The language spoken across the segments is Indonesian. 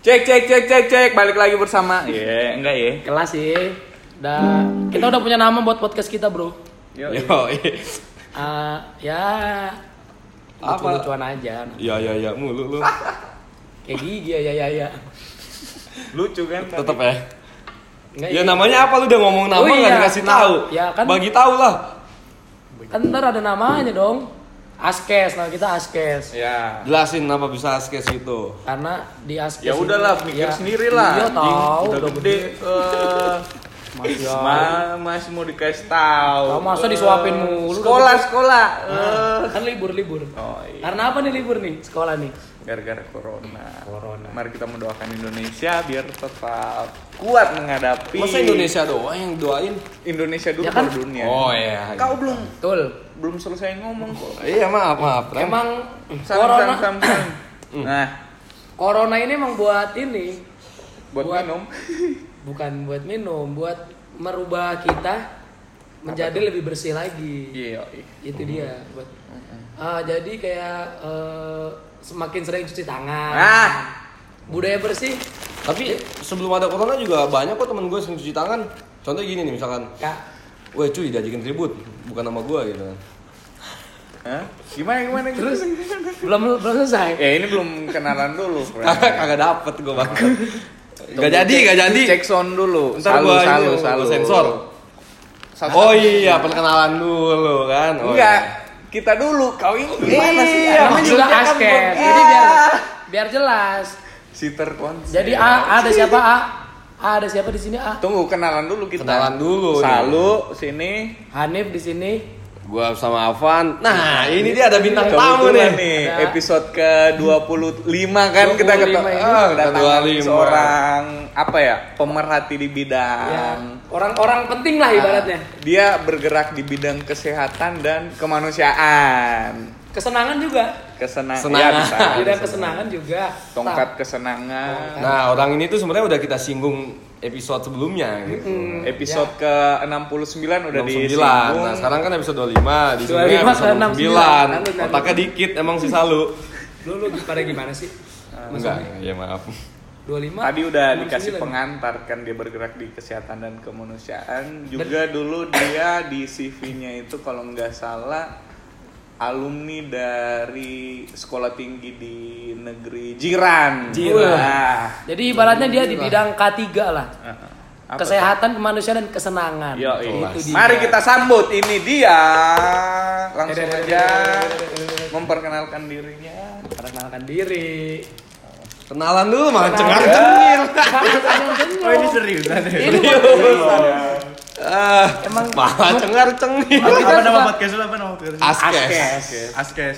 Cek cek cek cek cek balik lagi bersama. Iya, enggak ya? Kelas sih. Udah, kita udah punya nama buat podcast kita, Bro. Yo. Yo, Ah, ya Apa? lucu-lucuan aja. ya ya ya mulu lu. Kayak gigi ya ya ya. ya. Lucu kan? Tetep ya. Enggak, Ya iya. namanya apa lu udah ngomong nama Oh, nggak iya. dikasih Nah, tahu? ya kan. Bagi tahu lah. Kan ntar ada namanya dong. Askes, nah kita Askes. Ya. Jelasin apa bisa askes itu. Karena di Askes Ya udahlah, mikir ya, sendiri lah. Iya tahu, udah gede. Eh, Masih ya. Ma- masih mau dikasih tahu. Tahu, masa disuapin mulu, udah Sekolah, gede. sekolah. Nah, Eh. kan libur libur. Oh iya. Karena apa nih libur nih sekolah nih? Gara-gara corona. Corona. Mari kita mendoakan Indonesia biar tetap kuat menghadapi. Masa Indonesia doang yang doain? Indonesia dulu Ya kan? dunia. Oh iya. Kau belum Betul. belum selesai ngomong kok. Iya maaf maaf. Emang Sam, corona sam, sam, sam. Nah, corona ini emang buat ini buat, Buat- minum. bukan buat minum, buat merubah kita menjadi lebih bersih lagi. Iya, iya. Itu dia. Buat, Ah, jadi kayak eh, semakin sering cuci tangan. Ah. Budaya bersih. Tapi sebelum ada corona juga banyak kok temen gue yang cuci tangan. Contoh gini nih misalkan, Kak, Weh cuy diajakin ribut, bukan nama gue gitu. Hah? Gimana gimana terus terus? belum belum selesai. Ya ini belum kenalan dulu. Kagak dapet gue bang. Gak jadi, gak jadi. Cek sound dulu. Ntar Salu, gua salu, salu. gua sensor. Salu. Oh iya, perkenalan dulu kan. Oh, Enggak, iya. Kita dulu. Kau ini gimana sih? Iya, Namanya juga maksudnya kan Askes. buat- Jadi biar biar jelas. si terkonsep. Jadi A, A ada siapa A? A ada siapa di sini A? Tunggu kenalan dulu kita. Kenalan dulu. Salu sini. Hanif di sini. Gua sama Avan. Nah, ini dia ada bintang tamu nih. nih. Ada. Episode ke-25 kan kita 25 ketemu ini. ah, kedatangan 25. seorang apa ya? Pemerhati di Ya, bidang orang-orang penting lah ibaratnya. dia bergerak di bidang kesehatan dan kemanusiaan. Kesenangan juga. Kesenangan. Senangan. Ya, bisa. Bidang kesenangan juga. Tongkat kesenangan. Nah, orang ini tuh sebenarnya udah kita singgung episode sebelumnya gitu. Hmm, Episode ya. ke-69 udah 69. disinggung. Nah, sekarang kan episode 25, di 25 sini ke episode 69. 69. Lalu, lalu. Otaknya dikit emang si Salu. Lu lu pada gimana sih? Mas Enggak, ya maaf. 25. Tadi udah 69. dikasih pengantar kan dia bergerak di kesehatan dan kemanusiaan. Juga dulu dia di CV-nya itu kalau nggak salah alumni dari sekolah tinggi di negeri jiran. Jiran. Nah, Jadi ibaratnya dia di bidang K3 lah. apa Kesehatan, kemanusiaan dan kesenangan. Yo, Itu dia. Mari kita sambut ini dia. Langsung aja memperkenalkan dirinya. Perkenalkan diri. Kenalan dulu Kenalan. cengar cengir. Oh ini seriusan ya? Ini Ah, Emang- malah cengar cengir. Kita apa nama podcast lu apa nama podcast lu? Askes. Askes.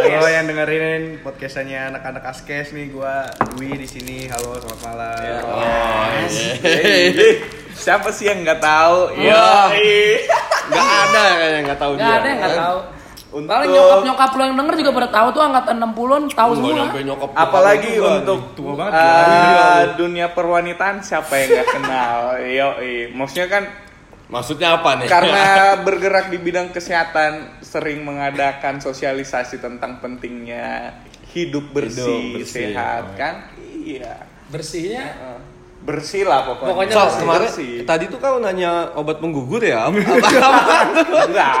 Kalau yang dengerin podcastannya anak-anak Askes nih, gua Dwi di sini. Halo, selamat malam. Ya. Oh, Hey, Siapa sih yang nggak tahu? Yo, Enggak ada kayaknya enggak tahu dia. Gak ada yang gak tahu. Untuk- Paling nyokap-nyokap lo yang denger juga pada tahu tuh angkatan 60-an tahu semua. nyokap. apalagi nyokap untuk tua banget, eh, dunia perwanitaan siapa yang nggak kenal? Yo, maksudnya kan Maksudnya apa nih? karena bergerak di bidang kesehatan sering mengadakan sosialisasi tentang pentingnya hidup bersih, Hidup bersih. sehat kan? Iya. Bersihnya Eh, bersih lah pokoknya. Pokoknya Sal, bersih, kemarin bersih. tadi tuh kau nanya obat penggugur ya? Apa? Enggak.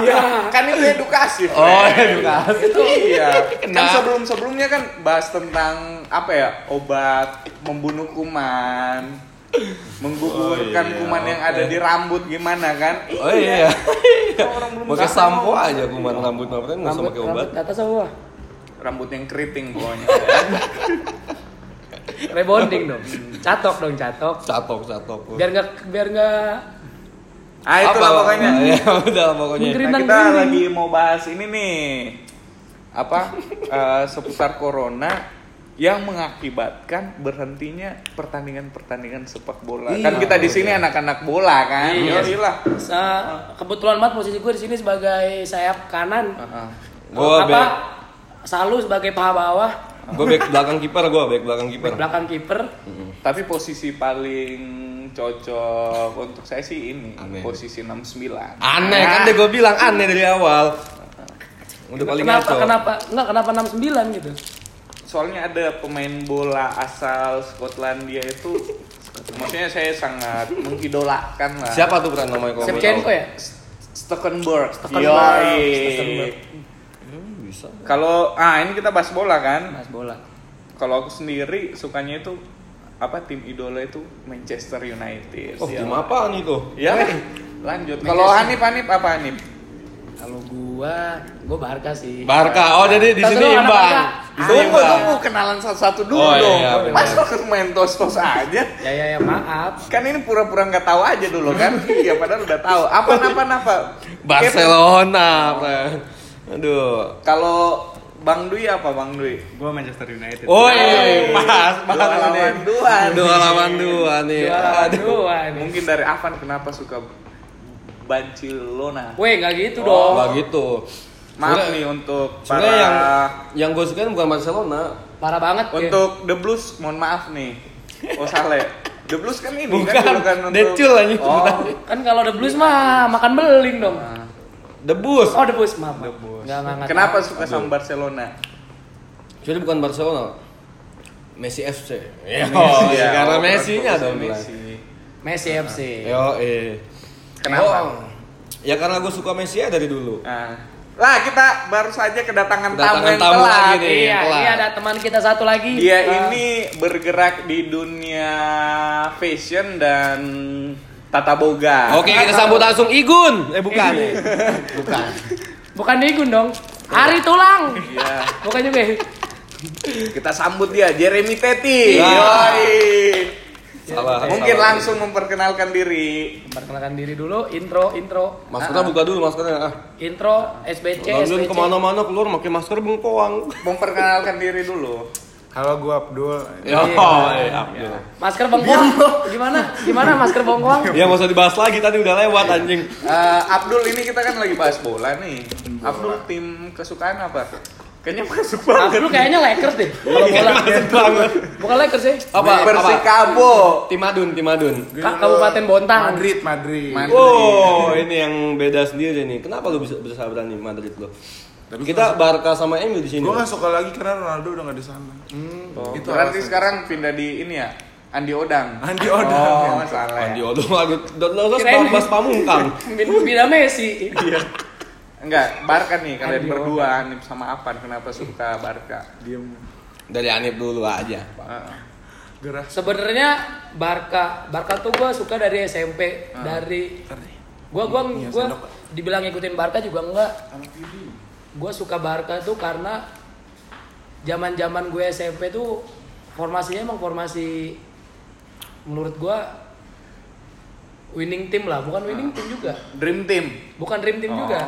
Iya. Kan itu edukasi. Oh, friend. edukasi. Iya. Kan Kenapa? sebelum sebelumnya kan bahas tentang apa ya obat membunuh kuman, menggugurkan Oh, iya. kuman yang ada di rambut gimana kan? Oh iya. Orang belum Pakai sampo aja kuman rambut ngapain enggak usah rambut, pakai obat. rambut kata semua. Rambut yang keriting pokoknya. Rebonding dong. Catok dong, catok. Catok, catok. Biar nggak biar nggak Ah itulah Apa? pokoknya. Ya udah lah pokoknya. Nah, kita lagi mau bahas ini nih apa eh, seputar corona yang mengakibatkan berhentinya pertandingan-pertandingan sepak bola. Iya. Kan kita di sini anak-anak bola kan. Iya. Iya lah. Sa- kebetulan banget posisi gue di sini sebagai sayap kanan. Heeh. Gua apa? Selalu sebagai paha bawah, gua back belakang kiper gua, back belakang kiper. belakang kiper. Tapi posisi paling cocok untuk saya sih ini Aneh. posisi 69. Aneh kan deh gua bilang aneh dari awal. Udah paling kenapa ngaco. kenapa enggak kenapa 69 gitu? soalnya ada pemain bola asal Skotlandia itu maksudnya saya sangat mengidolakan lah. Siapa tuh Bran namanya kalau Shevchenko ya? Stekenberg. Stekenberg. Bisa. Kalau ah ini kita bahas bola kan. Mas bola. Kalau aku sendiri sukanya itu apa tim idola itu Manchester United. Oh, Ya. tim apaan itu? Ya, lanjut. Kalau Hanif Hanif apa Hanif? Kalau gua, gua Barca sih. Barca. Oh, jadi di sini anak imbang. Tunggu, tunggu kenalan satu-satu dulu Oh, iya, dong. iya, benar. Masa main tos-tos aja? Ya ya ya maaf. Kan ini pura-pura nggak tahu aja dulu kan? iya, padahal udah tahu. Apa apa apa? Barcelona, Bran. Aduh. Kalau Bang Dwi apa Bang Dwi? Gua Manchester United. Woi, pas, pas Dua lawan dua. Dua lawan dua nih. Dua lawan Aduh. dua nih. Mungkin dari Avan kenapa suka Barcelona? Weh, nggak gitu Oh, dong. Enggak gitu. Maaf Sebenarnya- nih untuk para yang yang gue sukain bukan Barcelona. Parah banget. ya. untuk The Blues, mohon maaf nih. Oh salah. ya? The Blues kan ini Bukan, kan bukan untuk Decul aja Oh. Kan kalau The Blues mah makan beling dong. Nah, Debus. Oh The Blues, maaf. Nggak, nggak Kenapa suka sama Barcelona? Jadi bukan Barcelona. Messi FC. Ya, Messi, ya, karena oh, Messi-nya Messi. dong. Messi. Messi FC. Yo, eh. Kenapa? Oh, ya karena gue suka Messi ya dari dulu. Nah, lah kita baru saja kedatangan, tamu Kedatangan yang tamu telat. lagi nih. Iya, telat. ini ada teman kita satu lagi. Dia Eh, ini bergerak di dunia fashion dan tata boga. Oke, kita sambut langsung Igun. Eh bukan. eh. bukan. bukan Digun dong. Hari tulang. Iya. Bukan juga. ya? Kita sambut dia Jeremy Teti. Wah. Yoi. Salah. Mungkin salah. langsung memperkenalkan diri. Perkenalkan diri dulu, intro, intro. Maskernya buka dulu maskernya. Ah. Intro, SBC, Lalu SBC. ke mana-mana keluar pakai masker bengkoang. Memperkenalkan diri dulu. Halo, gua Abdul. Ya, Iya. oh, eh, Abdul. Masker bongkong. Gimana? Gimana masker bongkong? Ya nggak usah dibahas lagi tadi udah lewat anjing. Eh, Abdul ini kita kan lagi bahas bola nih. Abdul tim kesukaan apa? Kayaknya masuk banget. Abdul kayaknya Lakers deh. Kalau Iya, bola. masuk banget. Bukan Lakers sih. Apa? Apa? Persikabo. Tim Adun, tim Adun. Kak Kabupaten Bontang. Madrid, Madrid. Madrid. Oh, ini yang beda sendiri nih. Kenapa lu bisa bisa berani Madrid lo? Tapi Kita Barca sama MU di sini. Gue gak suka lagi karena Ronaldo udah gak di sana. Oh, Itu berarti alasan. sekarang pindah di ini ya? Andi Odang. Andi Odang. Oh, salah. Andi Odo lagi Dodos Kirain- Bas Pamungkang. Bina Messi. Enggak, Barca nih kalian Andi berdua Anip sama Apan kenapa suka Barca? Diem. Dari Anip dulu aja. Heeh. Gerah. Sebenarnya Barca, Barca tuh gue suka dari SMP, dari gua gua Iya, gua sendok. dibilang ngikutin Barca juga enggak. Gua suka Barca tuh karena zaman-zaman gue SMP tuh formasinya emang formasi menurut gua winning team lah, bukan winning team juga. Dream Team. Bukan dream team Oh. juga.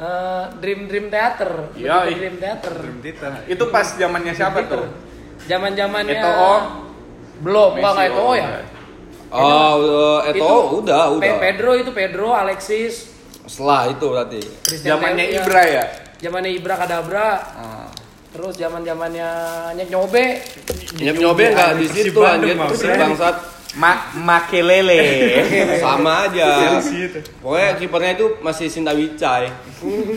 Eh, dream dream theater. Ih. dream theater. Dream Theater. Itu pas zamannya siapa tuh? Zaman zamannya Eto'o? belum, enggak Messi, enggak Eto'o oh, ya. Oh, uh, itu udah, udah. Pedro itu Pedro, Alexis, Setelah itu berarti. Zamannya Leo, Ibra ya? Zamannya Ibra Kadabra. Ah. Terus zaman zamannya Nyek Nyobe. Nyep nyobe enggak di situ anjir. Persib bangsat. Ma Makelele. Sama aja. Pokoknya kipernya itu masih Sinta Wicai.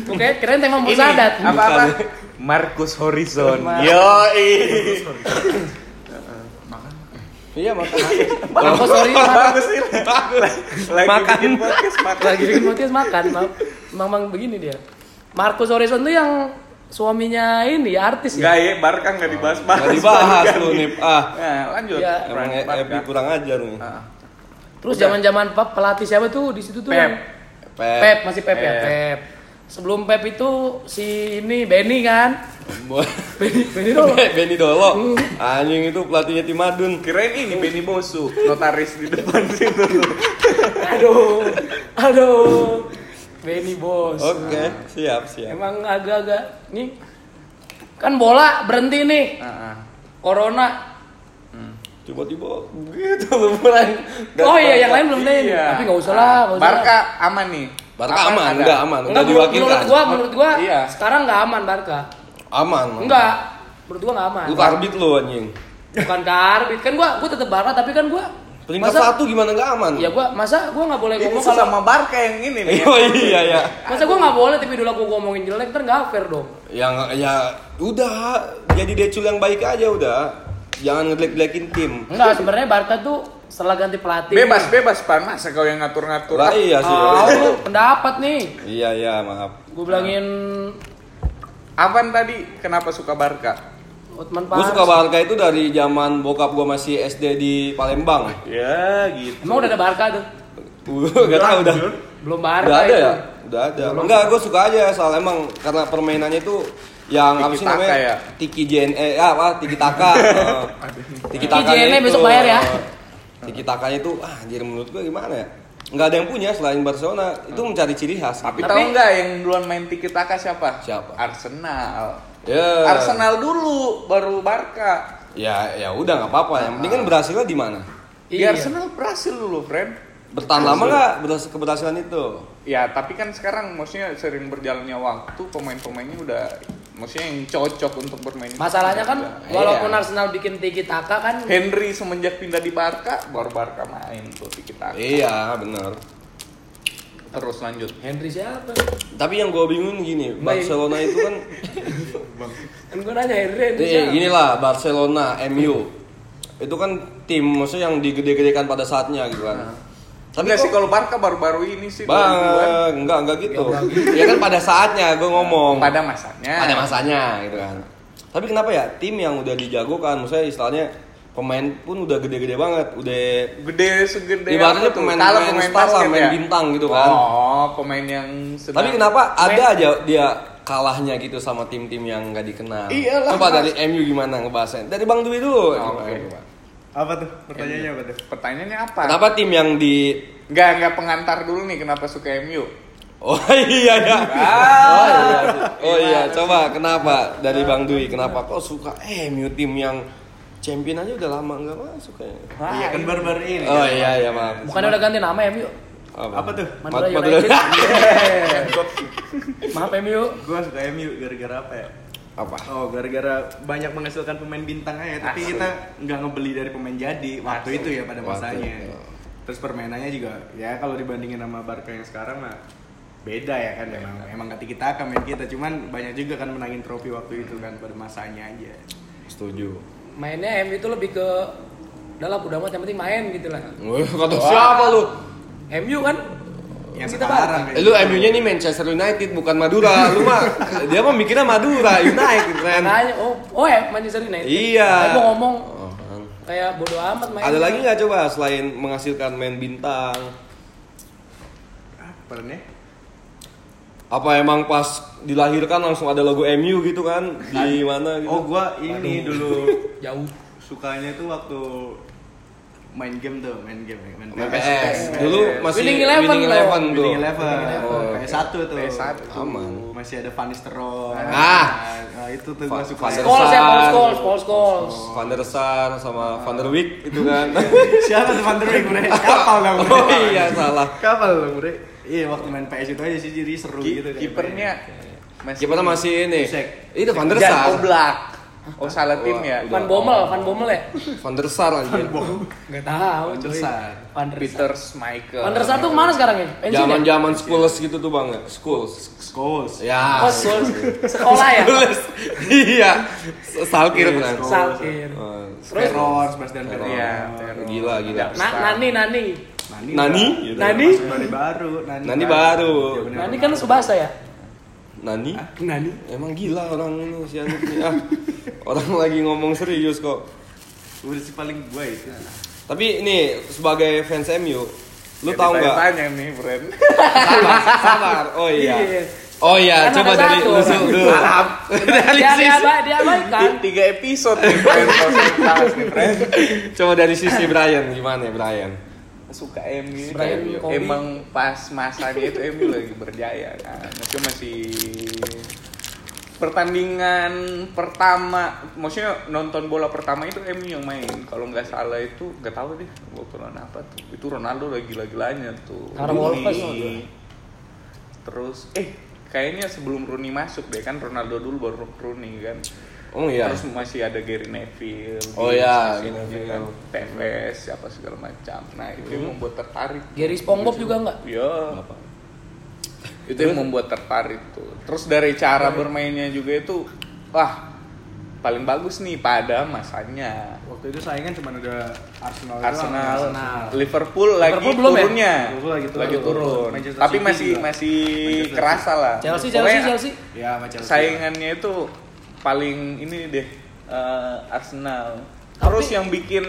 Oke, keren tema Musadat. apa-apa? Bukan. Marcus Horizon. Mar- Yoi. Iya makanya. Marcos Horizon. Bagus ini. Lagi Makan. bikin podcast makan. Lagi bikin podcast makan, Mam. Memang begini dia. Marcos Horizon tuh yang suaminya ini artis Enggak ya. ya, Barca enggak dibahas-bahas. Enggak dibahas lu nih. Ah. Nah, lanjut. Ya. Emang. Epi kurang ajar nih. Ah. Terus zaman-zaman Pep pelatih siapa tuh di situ tuh? Pep. yang- Pep. Pep masih Pep, ya, Pep. Pep. Sebelum Pep itu si ini Benny kan. Benny, Benny dulu. Benny Dolo. Anjing itu pelatihnya tim Adun. Kirain ini Benny Bosu, notaris di depan situ. Aduh, aduh, Benny bos. Oke, siap, siap. Emang agak-agak nih kan bola berhenti nih, Heeh. corona. Tiba-tiba gitu mulai. Oh iya, yang lain belum deh. Iya. Tapi nggak usah lah, usah. Barca aman nih. Barca Aman enggak aman, Enggak, diwakilkan. menurut gua, menurut gua Iya. sekarang nggak aman Barca. Aman. Enggak, menurut gua nggak aman. Lu karbit lu anjing. Bukan karbit kan gua, gua tetap Barca tapi kan gua Peringkat Masa- satu gimana nggak aman? Ya gua masa gua nggak boleh ngomong kalau sama Barca yang ini nih. Oh iya ya. masa gua nggak boleh tapi dulu aku ngomongin jelek ntar nggak fair dong. Yang ya udah jadi decul yang baik aja udah. Jangan ngejelek-jelekin tim. Enggak sebenarnya Barca tuh setelah ganti pelatih. Bebas bebas pan masa kau yang ngatur-ngatur. Lah iya sih. Ah, lu pendapat nih. Iya iya maaf. Gue bilangin Apaan tadi? Kenapa suka Barca? Otman Gue suka Barca itu dari zaman bokap gue masih SD di Palembang. Ya gitu. Emang udah ada Barca tuh? Gak tau udah. Belum Barca Udah ada itu. ya? Udah ada. Enggak, gue suka aja soal emang karena permainannya itu yang apa sih Tiki-taka namanya? ya? Tiki Jen eh apa? Tiki Taka. Tiki Tiki Takanya JNE besok bayar ya. Tiki Takanya itu ah anjir menurut gue gimana ya? Enggak ada yang punya selain Barcelona. Itu mencari ciri khas. Tapi, Tapi- tahu nggak yang duluan main tiki taka siapa? Siapa? Arsenal. Ya. Arsenal dulu baru Barca. Ya ya udah nggak apa-apa. Yang penting kan berhasilnya di mana? Di Iya. Arsenal berhasil dulu, friend. Bertahan lama nggak berhasil keberhasilan itu? Ya, tapi kan sekarang maksudnya sering berjalannya waktu pemain-pemainnya udah maksudnya yang cocok untuk bermain. Masalahnya kan Arsenal. walaupun Iya. Arsenal bikin tiki taka kan Henry semenjak pindah di Barca, baru Barca main tuh tiki taka. Iya benar. Terus lanjut. Henry siapa? Tapi yang gue bingung gini, Baik. Barcelona itu kan Kan gue nanya Henry, Henry Nih, siapa? gini lah Barcelona, MU. Itu kan tim maksudnya yang digede-gedekan pada saatnya gitu kan. Tapi sih kalau Barca baru-baru ini sih 2000-an. Bang, enggak enggak gitu. ya kan pada saatnya gue ngomong. pada masanya. pada masanya gitu kan. Tapi kenapa ya tim yang udah dijagokan, maksudnya istilahnya pemain pun udah gede-gede banget, udah gede segede Ibaratnya pemain- Kalau pemain star lah, main bintang gitu kan. Oh, pemain yang sedang Tapi kenapa ada aja dia kalahnya gitu sama tim-tim yang nggak dikenal? Iyalah, Coba dari MU gimana ngebahasnya? Dari Bang Dwi dulu. Oh, oke. coba? Apa tuh? Pertanyaannya apa tuh? Pertanyaannya apa? Kenapa tim yang di Enggak, enggak pengantar dulu nih kenapa suka MU. Oh iya ya. Oh iya. Oh iya, coba kenapa dari Bang Dwi? Kenapa kok suka MU tim yang champion aja udah lama nggak masuk kayaknya? Iya kan baru-baru ini. Oh iya iya maaf. Bukannya udah ganti nama MU? Apa tuh? Madura Mad- United. Maaf MU. Gua suka MU gara-gara apa ya? Apa? Oh, gara-gara banyak menghasilkan pemain bintang aja, tapi Asli. kita nggak ngebeli dari pemain jadi waktu Asli. itu ya pada Waktu masanya. itu. Terus permainannya juga ya kalau dibandingin sama Barca yang sekarang mah beda ya kan emang emang gak kita akan main kita cuman banyak juga kan menangin trofi waktu itu kan pada masanya aja Setuju. Mainnya MU itu lebih ke dalam udah amat yang penting main gitu lah. Kata siapa lu? MU kan yang Kita sekarang lu MU-nya nih Manchester United bukan Madura. Lu mah dia mah mikirnya Madura United kan. Oh, oh ya Manchester United. Iya. Aku ngomong Oh, kayak bodo amat main. Ada lagi nggak coba selain menghasilkan main bintang? apa nih Apa emang pas dilahirkan langsung ada logo MU gitu kan? Di mana gitu? oh gua ini dulu Jauh. sukanya tuh waktu main game tuh main game main, Main PS. Dulu masih Winning Eleven Winning. Eleven tuh. Winning Eleven, Oh. PS1 tuh. PS1. Aman. Masih ada Van Nistelrooy. Ah. Nah, itu tuh gua Van- suka. Scholes ya. Scholes, Paul Scholes. Van der Sar sama Van der Wijk itu kan. Siapa tuh Van der Beek, Bre? Kapal lah, Bre. oh iya salah. Kapal lah, Bre. Iya, waktu main PS itu aja sih jadi seru Ki- gitu. kan. kipernya masih Kipernya masih ini. Itu Van der Jan Sar. Oblak. Oh salah tim ya. udah. Van Bommel, Van Bommel ya? Van der Sar anjir. Enggak tahu, Van der. Sar. Van der Sar. Peter Schmeichel. Van der Sar tuh mana sekarang ya? Pensiun ya? Zaman-zaman schools gitu tuh Bang ya. Schools. Scholes. Ya. Oh, Scholes. Sekolah ya? Schools. Iya. Salkir kan. Salkir. Oh, Terror, Sebastian Terror. Terror. Iya, Gila gila. Na Nani, Nani. Nani. Nani? Nani? Masuk Nani baru. Nani, baru. Iya. Nani kan Subasa ya? Nani? Nani. Emang gila orang ini si Anit ini. Ah, orang lagi ngomong serius kok. Udah sih paling gua itu. Tapi ini sebagai fans MU, lu Jadi tahu nggak? Tanya nih, Bren. Sabar, sabar. Oh iya. Oh iya, Kan coba dari satu Usul orang. dulu. dari Dia sisi, dia dia kan? Tiga episode nih, bahas nih, Bren. coba dari sisi Brian gimana ya Brian? Suka MU. Brian. Emang pas masanya itu MU lagi berjaya kan. Itu masih pertandingan pertama maksudnya nonton bola pertama itu MU yang main kalau nggak salah itu nggak tahu deh waktu lawan apa tuh itu Ronaldo lagi gila-gilanya tuh Karena. Wolves terus eh kayaknya sebelum Rooney masuk deh kan Ronaldo dulu baru Rooney kan Oh, iya. Terus masih ada Gary Neville. Oh, iya, sisinya Gary Neville. kan. Tevez, siapa segala macam. Nah itu yang membuat tertarik. Gary SpongeBob juga nggak? Iya. Itu yang membuat tertarik tuh. Terus dari cara bermainnya juga itu, wah paling bagus nih pada masanya. Waktu itu saingan cuma ada Arsenal, doang. Arsenal, Arsenal. Liverpool lagi Liverpool belum ya? turunnya, Liverpool lagi turun. turun. Manchester Tapi City masih juga. masih Manchester kerasa lah. Chelsea, Pokoknya Chelsea, Chelsea. Ya, Chelsea. Saingannya itu paling ini deh eh, Arsenal. Tapi- Terus yang bikin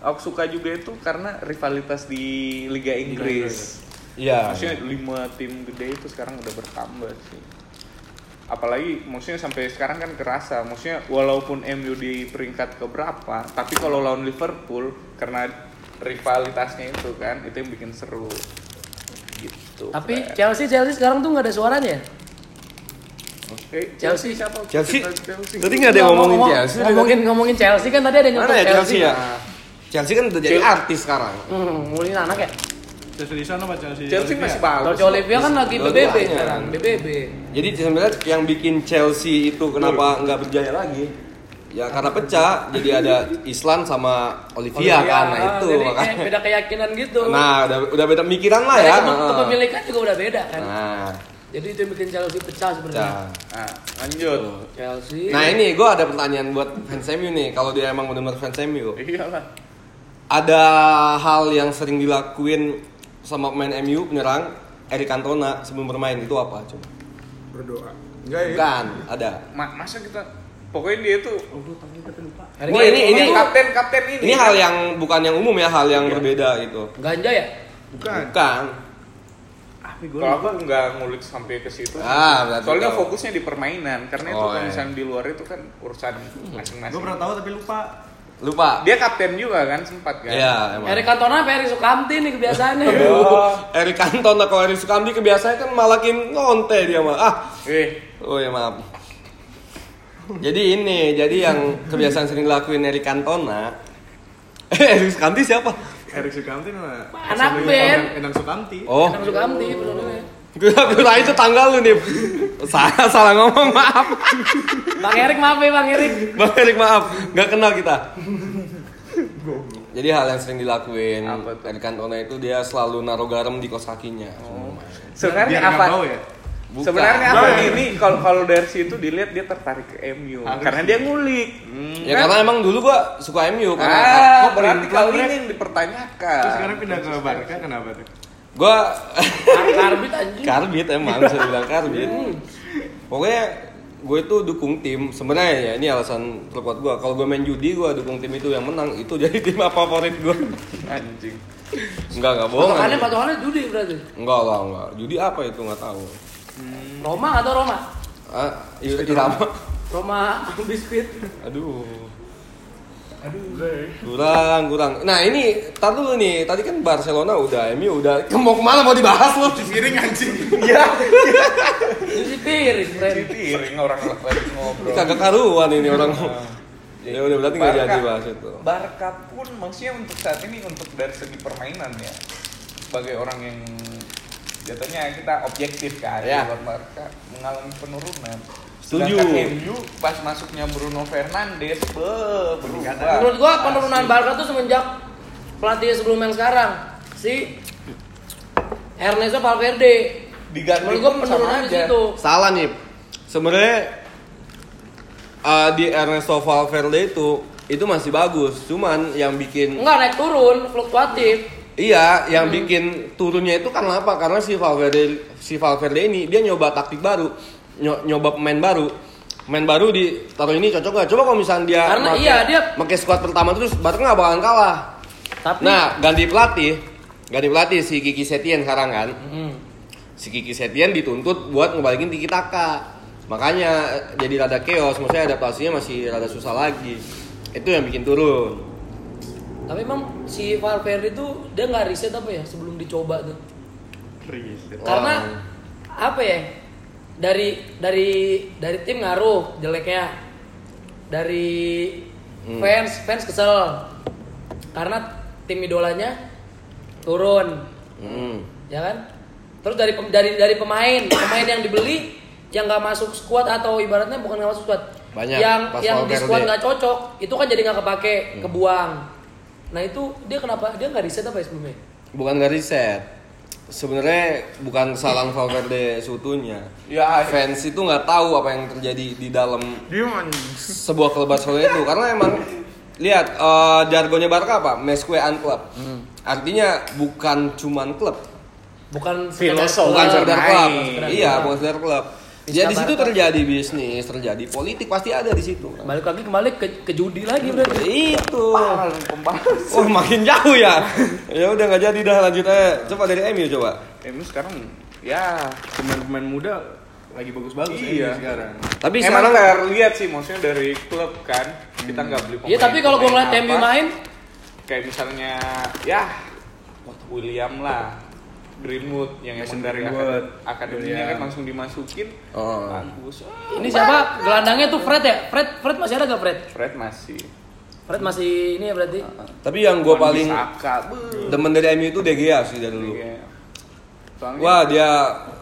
aku suka juga itu karena rivalitas di Liga Inggris. Iya. Maksudnya lima tim gede itu sekarang udah bertambah sih. Apalagi maksudnya sampai sekarang kan kerasa. Maksudnya walaupun MU di peringkat keberapa, tapi kalau lawan Liverpool karena rivalitasnya itu kan itu yang bikin seru. Gitu. Tapi Fred. Chelsea Chelsea sekarang tuh nggak ada suaranya. Eh, Chelsea. siapa? Chelsea. Chelsea. Tadi nggak ada yang ngomongin Ngomong- Chelsea. Ngomongin ngomongin Chelsea kan tadi ada yang Mana nyebut ya Chelsea ya? Nah, Chelsea kan udah jadi Chelsea. artis sekarang. Hmm, ngulin anak ya. Chelsea di sana apa Chelsea? Chelsea Olivia? masih bagus. Torco Olivia kan lagi. BBB sekarang, BBB. Jadi sebenarnya yang bikin Chelsea itu kenapa nggak berjaya lagi? Ya karena pecah, jadi ada Islan sama Olivia, kan, nah ah, itu jadi makanya. kayak beda keyakinan gitu. Nah udah udah beda pemikiran lah ya. kepemilikan juga udah beda kan. Nah, Jadi itu yang bikin Chelsea pecah sebenarnya. Nah, lanjut. Chelsea. Nah ini gue ada pertanyaan buat fans MU nih, kalau dia emang benar-benar fans MU, Iyalah. ada hal yang sering dilakuin sama pemain MU penyerang Eric Cantona sebelum bermain itu apa coba? Berdoa. Enggak ya? Bukan, ada. Ma- masa kita pokoknya dia tuh Ini- Wah, ini- ini- kapten kapten ini. Ini hal yang bukan yang umum ya, hal yang berbeda gitu. Ganja ya? Bukan. Bukan. Apa gue? Kalau aku nggak ngulik sampai ke situ. Ah, Soalnya tahu. fokusnya di permainan karena itu Oh, kalau iya. misalnya di luar itu kan urusan masing-masing. Gue pernah tahu tapi lupa. Lupa. Dia kapten juga kan sempat kan. Iya, emang. Eric Cantona apa Eric Sukamti nih kebiasaannya. Oh, Eric Cantona kalau Eric Sukamti kebiasaan kan malakin ngonte dia mah. Ah, eh, oh ya maaf. Jadi ini, jadi yang kebiasaan sering dilakuin Eric Cantona. Eh, Eric Sukamti siapa? Erik Sukamti nama Anak band. Endang- Endang Sukamti. Oh, Eric Sukamti bener-bener. Gue kira itu tanggal lu nih. Salah, salah ngomong, maaf. Bang Erik maaf ya Bang Erik. Bang Eric maaf, nggak kenal kita. Jadi hal yang sering dilakuin? Eric Cantona itu dia selalu naruh garam di kos kakinya. sebenarnya Biar nggak apa? bau ya. Bukan. Sebenarnya apa ini kalau kalau dari situ dilihat dia tertarik ke MU Harus karena dia ngulik. Ya karena emang dulu gua suka MU karena Ah, kok berarti Brek? ini yang dipertanyakan. Terus sekarang pindah ke Barca kenapa tuh? Gua Kar- Karbit anjing. karbit emang bisa dibilang karbit. Pokoknya gue itu dukung tim sebenarnya ya ini alasan terkuat gue kalau gue main judi gue dukung tim itu yang menang itu jadi tim favorit gue Anjing. enggak enggak bohong Patokannya patokannya judi berarti. enggak lah enggak judi apa itu nggak tahu Roma atau Roma? ah iya irama Roma biskuit. aduh kurang kurang nah ini tar dulu nih tadi kan Barcelona udah MU udah mau ke mana mau dibahas lo Piring anjing. Ini piring, friend. Piring orang lagi ngobrol. ini kagak karuan ini orang ya udah berarti nggak jadi bahas itu Barca pun maksudnya untuk saat ini untuk dari segi permainan ya sebagai orang yang jatuhnya kita objektif kan Ya. di luar Barca mengalami penurunan. Setuju. Sedangkan MU pas masuknya Bruno Fernandes be, berubah. Menurut gua penurunan Barca tuh semenjak pelatih sebelum yang sekarang si Ernesto Valverde. Diganti Menurut gua penurunan di aja. situ. salah nih sebenarnya uh, di Ernesto Valverde itu itu masih bagus cuman yang bikin Enggak naik turun, fluktuatif. iya yang bikin turunnya itu karena apa karena si Valverde si Valverde ini dia nyoba taktik baru nyoba pemain baru. Pemain baru di taruh ini cocok gak coba kalau misalnya dia Karena make- iya, dia- pakai squad pertama terus Barca nggak bakalan kalah. Tapi nah ganti pelatih. Ganti pelatih si Kiki Setien sekarang kan. Hmm. si Kiki Setien dituntut buat ngebalikin Tiki Taka. Makanya eh, jadi rada chaos. Maksudnya adaptasinya masih rada susah lagi. Itu yang bikin turun. Tapi emang si Valverde itu dia nggak riset apa ya sebelum dicoba tuh. Riset. Karena apa ya? Dari dari dari tim ngaruh jeleknya. Dari Hmm. fans fans kesel. Karena tim idolanya turun, Hmm. ya kan? Terus dari dari dari pemain, pemain yang dibeli yang nggak masuk squad atau ibaratnya bukan nggak masuk squad, Banyak. yang pas yang di squad nggak cocok itu kan jadi nggak kepake kebuang nah itu dia kenapa dia nggak riset apa ya sebelumnya Bukan nggak riset. Sebenarnya bukan kesalahan Valverde seutuhnya. Ya, Fans itu nggak tahu apa yang terjadi di dalam sebuah klub Barcelona itu karena emang lihat eh, jargonnya Barca apa? Mesque un club. Artinya bukan cuman klub, bukan Filosofi. bukan sekedar- klub. Iya, bukan sekedar klub. Bisa Ya di situ terjadi bisnis, terjadi politik pasti ada di situ. balik lagi kembali ke, ke judi lagi berarti Itu. Pal, pembalas. Oh makin jauh ya. ya udah nggak jadi dah lanjut aja. Coba dari MU coba. Ini sekarang ya Pemain-pemain muda lagi bagus-bagus Iya. ini sekarang. Tapi emang sekarang terlihat sih maksudnya dari klub kan kita nggak beli Iya tapi kalau gue ngeliat pemain MU apa, main kayak misalnya ya William lah Greenwood yang emang dari Greenwood. akad- akademinya William. kan langsung dimasukin Oh. bagus Ah, ini siapa gelandangnya tuh Fred ya Fred Fred masih ada gak Fred Fred masih Fred masih ini ya berarti tapi yang gue paling Saka demen dari MU itu De Gea sih dari dulu. Soalnya Wah dia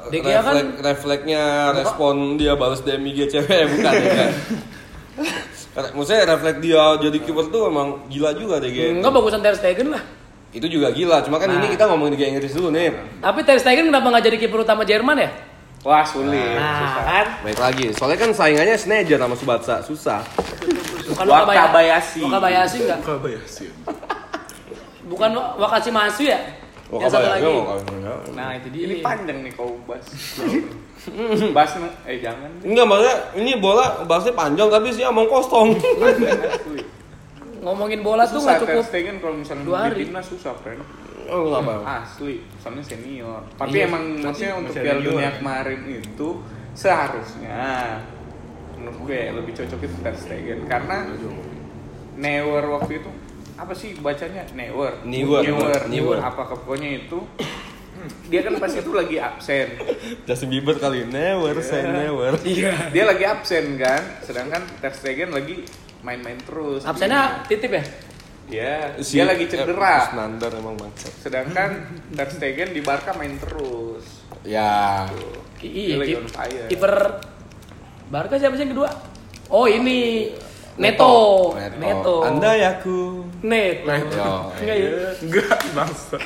De Gea kan- reflek, refleksnya respon dia balas DMIG cewek bukan ya kan? Maksudnya refleks dia jadi kiper tuh emang gila juga De Gea. enggak bagusan Ter Stegen lah Itu juga gila, cuma kan ini kita ngomongin Liga Inggris dulu nih. tapi Ter Stegen kenapa nggak jadi kiper utama Jerman ya wah sulit nah susah. kan Baik lagi, soalnya kan saingannya Sneijder sama Subatsa, susah. bukan Wakabayashi. Wakabayashi enggak Kabayashi. bukan Wakashi Masu ya Oh, yang satu lagi enggak. nah itu dia Ini panjang nih kau bahas. bahas eh jangan. Enggak, maksudnya ini bola bahasnya panjang tapi sih omong kosong. Ngomongin bola tuh Susah nggak Ter cukup Stegen kalau misalnya dua hari. di timnas susah, friend. Oh, apa. Asli, soalnya senior. Tapi Iya, emang maksudnya untuk Piala Dunia ya? kemarin itu seharusnya menurut gue lebih cocok itu Ter Stegen karena Neuer waktu itu apa sih bacanya Neuer Neuer, Neuer, Neuer. apa pokoknya itu dia kan pas itu lagi absen Justin Bieber kali never say never. iya dia lagi absen kan sedangkan Ter Stegen lagi main-main terus. Absennya titip ya? Ya Si- dia lagi eh, cedera Standar emang bangsat. sedangkan Ter Stegen di Barca main terus. Ya. iya Dia lagi kip- on fire. kiper Barca siapa sih yang kedua? Oh ini Neto. Neto. Anda ya ku. Neto. Yo, enggak ya Enggak, bangsa.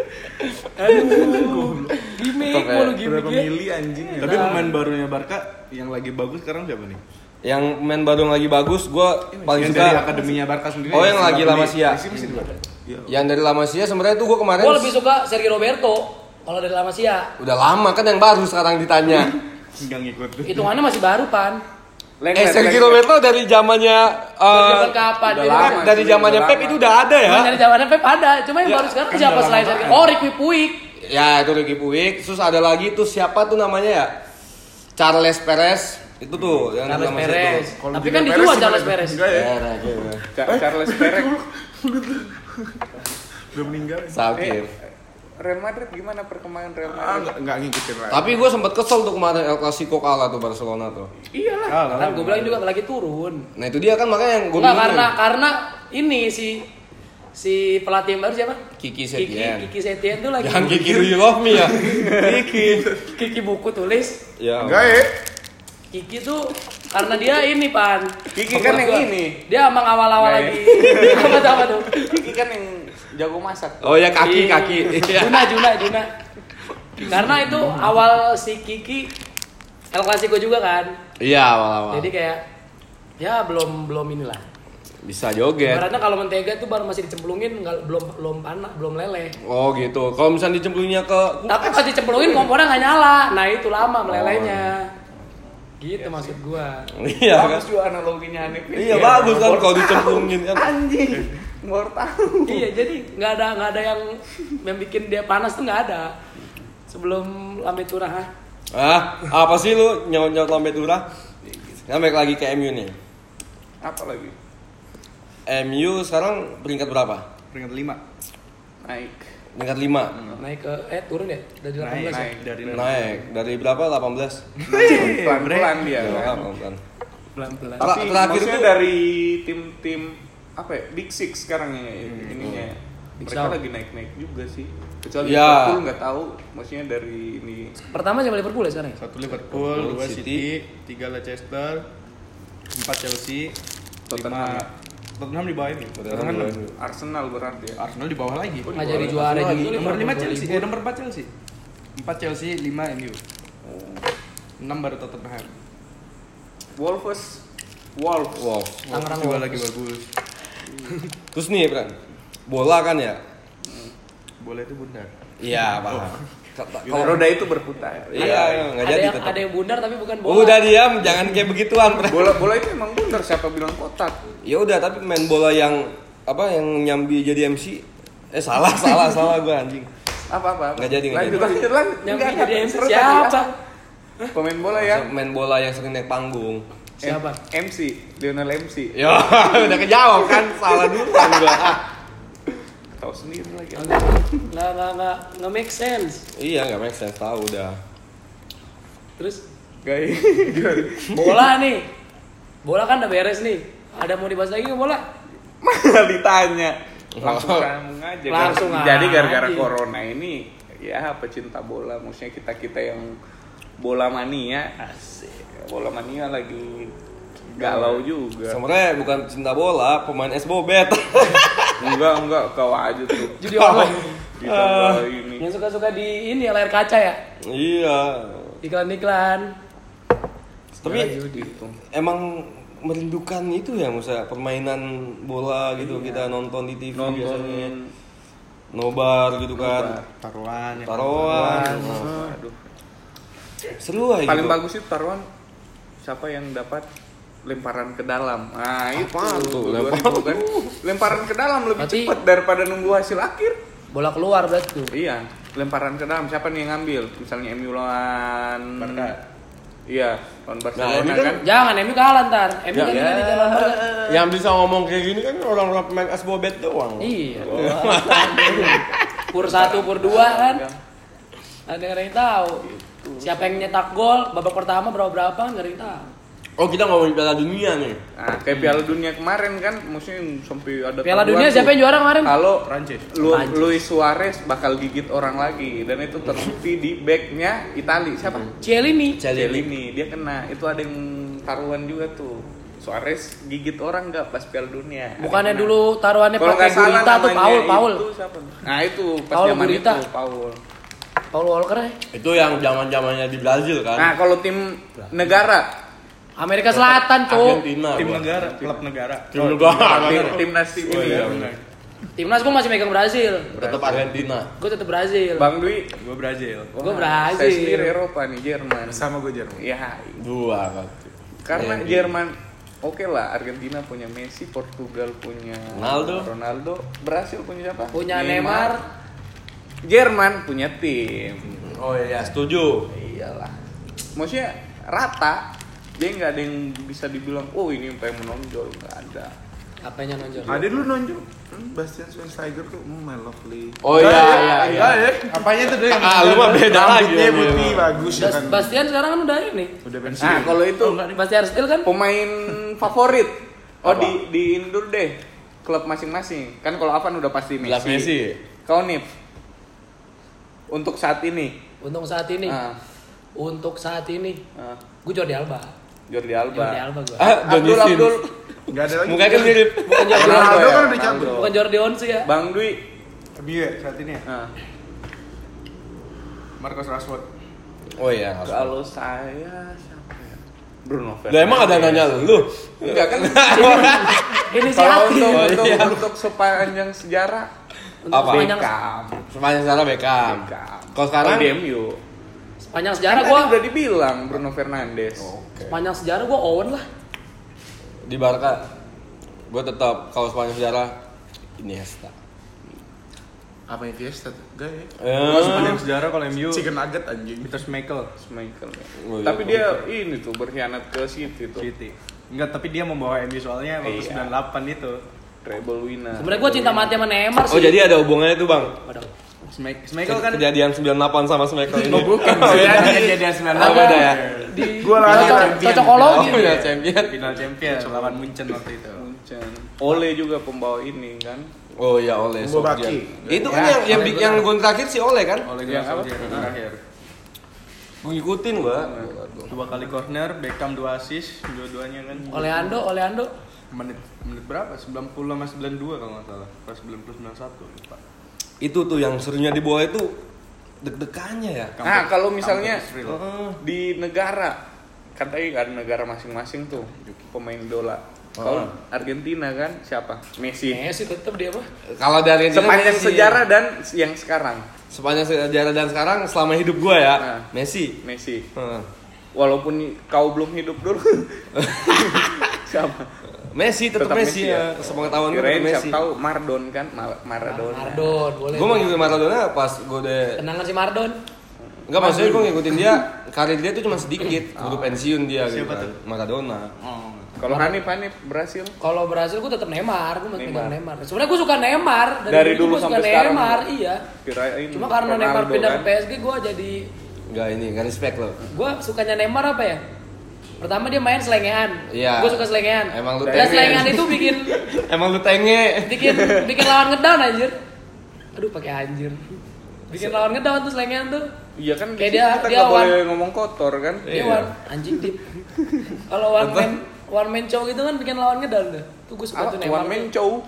aduh. Ya. mulu Berapa ya mili anjing ya? Tapi pemain barunya Barca yang lagi bagus sekarang siapa nih? Yang main baru yang lagi bagus, gue paling yang dari suka. akademinya Barca sendiri. Oh, yang lagi Beli- La Masia. di sini masih ada. Iya. Yang dari La Masia sebenarnya tuh gue kemarin gue lebih suka Sergio Roberto kalau dari La Masia udah lama kan yang baru sekarang ditanya. Enggak ngikut. hitungannya masih baru pan eh Sergio Roberto dari zamannya eh, Dari zaman kapan udah Jadi lama. dari zamannya Pep lama. itu udah ada ya. Cuma dari zamannya Pep ada cuma yang Ya, baru sekarang kan siapa selain lama Sergio oh Ricky Puig Ya itu Ricky Puig, terus ada lagi tuh siapa tuh namanya ya? Charles Perez itu tuh yang Charles Perez tapi kan dijual? Charles Perez Enggak ya? Iya. Ca- Charles Perez Udah meninggal. Sakit. eh, Real Madrid gimana perkembangan Real Ah, Madrid? enggak enggak ngikutin lagi. Tapi gue sempet kesel tuh kemarin El Clasico kalah tuh Barcelona tuh. Iyalah. Ah, kan gue bilang juga lagi turun Nah itu dia kan makanya yang gue Enggak karena karena ini si si pelatih yang baru siapa? Kiki Kiki Setien. Kiki Setien tuh lagi Jangan Kiki Do You Love Me ya. Kiki. Kiki buku tulis Ya. Enggak ya? Kiki tuh karena dia ini pan Kiki kan yang Gua- ini. dia emang awal-awal lagi apa tuh apa tuh Kiki kan yang jago masak. Oh ya kaki Iya. kaki. Iya. Juna Juna Juna karena itu awal si Kiki El Clasico juga kan Iya awal-awal. jadi kayak ya belum belum inilah Bisa joget. Karena kalau mentega tuh baru masih dicemplungin nggak belum belum panas belum leleh Oh gitu. Kalau misalnya dicemplungnya ke tapi pas dicemplungin kompornya nggak nyala nah itu lama melelehnya gitu maksud gua Iya kan. Bagus juga analoginya Hanif. Iya bagus kan kalau dicemplungin kan. Anjing. Tahu. iya jadi nggak ada nggak ada yang yang bikin dia panas tuh nggak ada sebelum lambe turah ah. Ah, apa sih lu nyaut-nyaut lambe turah? Nah, balik lagi ke MU nih. Apa lagi? MU sekarang peringkat berapa? Peringkat 5. Naik. Peringkat 5. naik ke eh turun ya dari 18 Naik, ya naik. dari Naik dari berapa? 18. Pelan-pelan dia. Ya, kan. pelan-pelan. pelan-pelan Tapi terakhir maksudnya tuh- dari tim-tim apa ya? Big Six sekarang ya ininya. Big Mereka South. lagi naik-naik juga sih. Kecuali Ya. Liverpool nggak tahu maksudnya dari ini pertama siapa Liverpool ya sekarang ya? Satu Liverpool, dua City. City, tiga Leicester, 4 Chelsea, Tottenham. 5 Tottenham di bawah ini. Tottenham di bawah ini. Arsenal berarti ya. Arsenal di bawah lagi. Nggak jadi juara Arsenal juga. Nomor 5 Liverpool Chelsea, eh nomor 4 Chelsea. 4 Chelsea, 5 MU. 6 baru Tottenham. Wolves. Wolves. Wow. Tangerang juga Wolves. lagi bagus. Terus nih, Bran. Bola kan ya? Bola itu bundar. Iya, paham. Kalau roda itu berputar. Iya, nggak Ada jadi yang tetap. ada yang bundar tapi bukan bola. Udah diam, jangan kayak begituan. Bola bola itu emang bener siapa bilang kotak? Ya udah, tapi main bola yang apa yang nyambi jadi MC eh salah salah salah gua anjing Apa apa? apa? Nggak jadi, nggak jadi. lanjut lanjut. Nggak, jadi nggak, MC siapa? Hah? Pemain bola ya? main bola yang sering naik panggung Siapa? MC, Lionel MC. ya udah kejawab kan salah duluan gua Tahu sendiri lagi. Nggak nggak nggak nggak make sense. iya nggak make sense tahu udah Terus Gay. bola nih. Bola kan udah beres nih. Ada mau dibahas lagi nggak bola? Malah ditanya. Langsung sambung aja. Langsung kan? Jadi gara-gara corona ini ya pecinta bola, maksudnya kita-kita yang bola mania, asik. Bola mania lagi galau juga. sebenarnya bukan cinta bola pemain es bobet Enggak, enggak, kau aja tuh. Judi online. Ditambah ini. Yang suka-suka di ini ya layar kaca ya. iya Iklan-iklan. tapi gitu. emang merindukan itu ya Musa permainan bola gitu kita nonton di TV Nonton biasanya nobar gitu kan Taruhan. ya. taruhan Aduh. seru aja Paling gitu. bagus itu taruhan siapa yang dapat lemparan ke dalam. Nah, itu Apaan tuh, 2000 lemparan? kan. Lemparan ke dalam lebih Berarti- cepat daripada nunggu hasil akhir. Bola keluar berarti tuh. Iya, lemparan ke dalam siapa nih yang ngambil? Misalnya MU lawan Barca. Iya, lawan Barcelona Nah, ini kan. kan- Jangan, MU kalah ntar. MU kan Ya. ini di dalam Barca. yang bisa ngomong kayak gini kan orang-orang pemain es bobet doang Iya. pur satu, pur dua kan. Ada yang tahu. Siapa yang nyetak gol babak pertama berapa berapa nggak ada yang tahu. Oh kita ngomongin piala dunia nih Nah, kayak Piala Dunia kemarin kan, maksudnya sampai ada Piala Dunia tuh. siapa yang juara kemarin? Kalau Prancis. Lu, Prancis. Luis Suarez bakal gigit orang lagi dan itu terbukti di backnya Itali siapa? Cielini. Celini dia kena itu ada yang taruhan juga tuh Suarez gigit orang nggak pas Piala Dunia Bukannya dulu taruhannya pakai gurita tuh Paul, Paul. itu siapa? nah itu pas Paul zaman Gurita. itu Paul Paul Walker ya. itu yang zaman zamannya di Brazil kan nah kalau tim negara Amerika Selatan. Argentina Tim negara, klub negara. tim negara tim timnas tim Oh, ini iya, benar. Timnas gue masih megang Brazil. tetap Argentina Gue tetap Brazil. Bang Dwi Gue Brazil. Gua wah, Brazil. saya sendiri Eropa nih Jerman Sama gue Jerman. ya dua kan karena Jerman oke lah Argentina punya Messi Portugal punya Ronaldo. Ronaldo Brasil punya siapa Punya Neymar. Jerman punya tim oh iya setuju iyalah maksudnya rata dia nggak ada yang bisa dibilang oh ini yang pengen menonjol nggak ada Apanya nonjol? Ada dulu nonjol. Hmm, Bastian Schweinsteiger tuh, hmm, my lovely. oh iya iya iya ya? Apanya tuh dia? Ah, lu mah beda lagi, Rambutnya ya, putih, iya. bagus ya kan. Bastian sekarang kan udah ini. Udah pensiun. nah kalau itu Bastian Steel kan? pemain favorit oh Apa? di di Indur deh klub masing-masing kan kalau Avan udah pasti Messi, Messi kau nih untuk saat ini Untuk saat ini. ah, Untuk saat ini. ah, Gue Jordi Alba. Jordi Alba Jordi Alba gue. ah Johnny Abdul Sins. Abdul Enggak ada lagi. mukanya kan mirip Bukan Jordi Ronaldo Ronaldo ya? kan udah cabut. Ronaldo. Bukan Jordi Onsi ya. Bang Dwi Iya, saat ini ya. ah, Marcus Rashford. oh iya kalau saya siapa ya Bruno Lah emang ada nanya lu enggak kan Ini kalau siapa? untuk Oh, untuk, untuk sepanjang sejarah Untuk Apa? sepanjang Beckham sepanjang sejarah Beckham Beckham kalau sekarang Kalau di MU sepanjang Kan sejarah gue udah dibilang Bruno Fernandes sepanjang sejarah gue Owen lah. di Barca gue tetap kalau sepanjang sejarah Iniesta Apa yang Fiesta tuh? Enggak ya? Eh, sepanjang sejarah kalau MU Chicken nugget anjing. Peter Schmeichel Michael ya. Oh, iya, tapi dia ini tuh berkhianat ke City tuh City. Enggak, tapi dia membawa MU soalnya waktu Iya. 98 itu. treble winner Sebenarnya gue cinta mati sama Neymar sih. oh jadi ada hubungannya tuh bang Waduh. Schmeichel kan kejadian 98 sama Schmeichel ini Oh, bukan. oh, beda kejadian 98. Oh, beda ya Di Gua cocok- champion. cocokologi. oh, ya champion Final champion lawan Munchen waktu itu. Munchen. Ole juga pembawa ini kan oh iya Ole. Baki. itu kan Ya, yang yang, Ole yang gol terakhir si Ole kan Oleh Yang apa? Terakhir. Gue ngikutin gua. Dua kali corner, Beckham dua assist, dua-duanya kan. Oleando, Oleando. Menit menit berapa? 90 sama 92 kalau nggak salah. Pas 90 91 lupa. Itu tuh yang serunya di bawah itu deg-degannya ya. Nah, kalau misalnya di negara kan tadi kan negara masing-masing tuh pemain idola. Kalau Argentina kan siapa? Messi. Messi tetap dia mah. Kalau dari Argentina, Sepanjang Messi. sejarah dan yang sekarang sepanjang sejarah dan sekarang selama hidup gua ya, Nah. Messi. Messi. Heeh. Walaupun kau belum hidup dulu. siapa? Messi tetap, Tetap Messi, Messi ya. ya. Sepengetahuan gue tetap siapa Messi. tahu Mardon kan Mar- Maradona. Mardon, boleh. Gue mau ngikutin Maradona pas gue udah Tenangan si Mardon. Enggak maksudnya gue ngikutin dia karir dia tuh cuma sedikit, baru pensiun dia gitu Siapa kan. tuh? Maradona. Oh. Kalau Hanif Hanif berhasil. Kalau berhasil gue tetap Neymar, gue masih Neymar. pegang Neymar. Sebenarnya gue suka Neymar Dari dulu gua suka sampai sekarang. Neymar, iya. Kirain Cuma karena Neymar Ronaldo pindah kan. ke PSG, gue jadi Enggak ini, enggak respect loh. gue sukanya Neymar apa ya? Pertama dia main selengean. Iya. Gue suka selengean. Emang lu Dan tenge. selengean itu bikin Emang lu tenge. bikin bikin lawan ngedown anjir. Aduh pakai anjir. Bikin lawan ngedown tuh selengean tuh. Iya kan Kayak di dia- kita dia one- boleh ngomong kotor kan. Dia Iya. one anjing tip. Kalau one man one man show gitu kan bikin lawan ngedown tuh. Tuh gue suka Apa? tuh Neymar. One man show.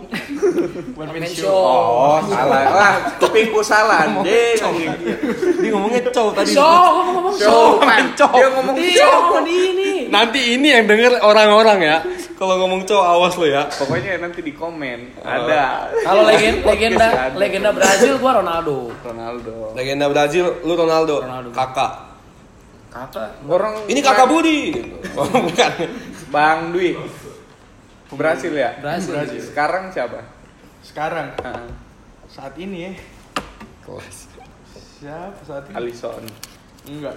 One man show. Oh, salah. Wah, kupingku salah. Anjing. Dia ngomongnya cow tadi. Show, ngomong show. Show. Dia ngomong ngomong di ini. Nanti ini yang denger orang-orang ya. Kalau ngomong cow awas lo ya. Pokoknya nanti di komen ada Kalau legenda legenda legenda Brazil gua Ronaldo. Ronaldo. Legenda Brazil, lu Ronaldo. Ronaldo. Kakak. Kakak. Orang Ini kakak Budi. gitu. Oh, bukan. Bang Dwi. Berhasil ya? Brazil. Sekarang siapa? Sekarang Ah, saat ini ya. Kelas. Siapa saat ini? Alisson. Enggak.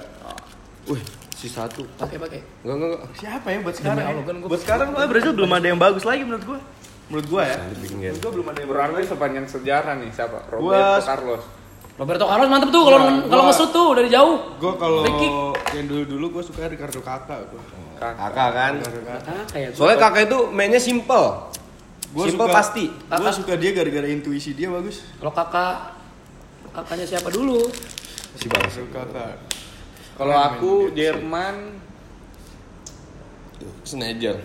Wih, si satu. Pakai pakai. Enggak, enggak, enggak. Siapa ya buat sekarang? Allah, ya? kan gua- buat sekarang gua Brazil belum ada yang bagus lagi menurut gua. Menurut gua ya. Menurut gua belum ada yang bagus. Berarti sepanjang sejarah nih siapa? Gua- Roberto Carlos. Roberto Carlos mantep tuh kalau Nah, kalau ngesut tuh dari jauh. Gua kalau yang dulu-dulu gua suka Ricardo Kakak gua. Kakak kan. Ah, kayak Soalnya kakak itu mainnya simple. Gua simple suka- pasti. Gua suka dia gara-gara intuisi dia bagus. kalau kakak kakaknya siapa dulu? Si. Ricardo Kakak. Kalau aku Jerman Sneijder.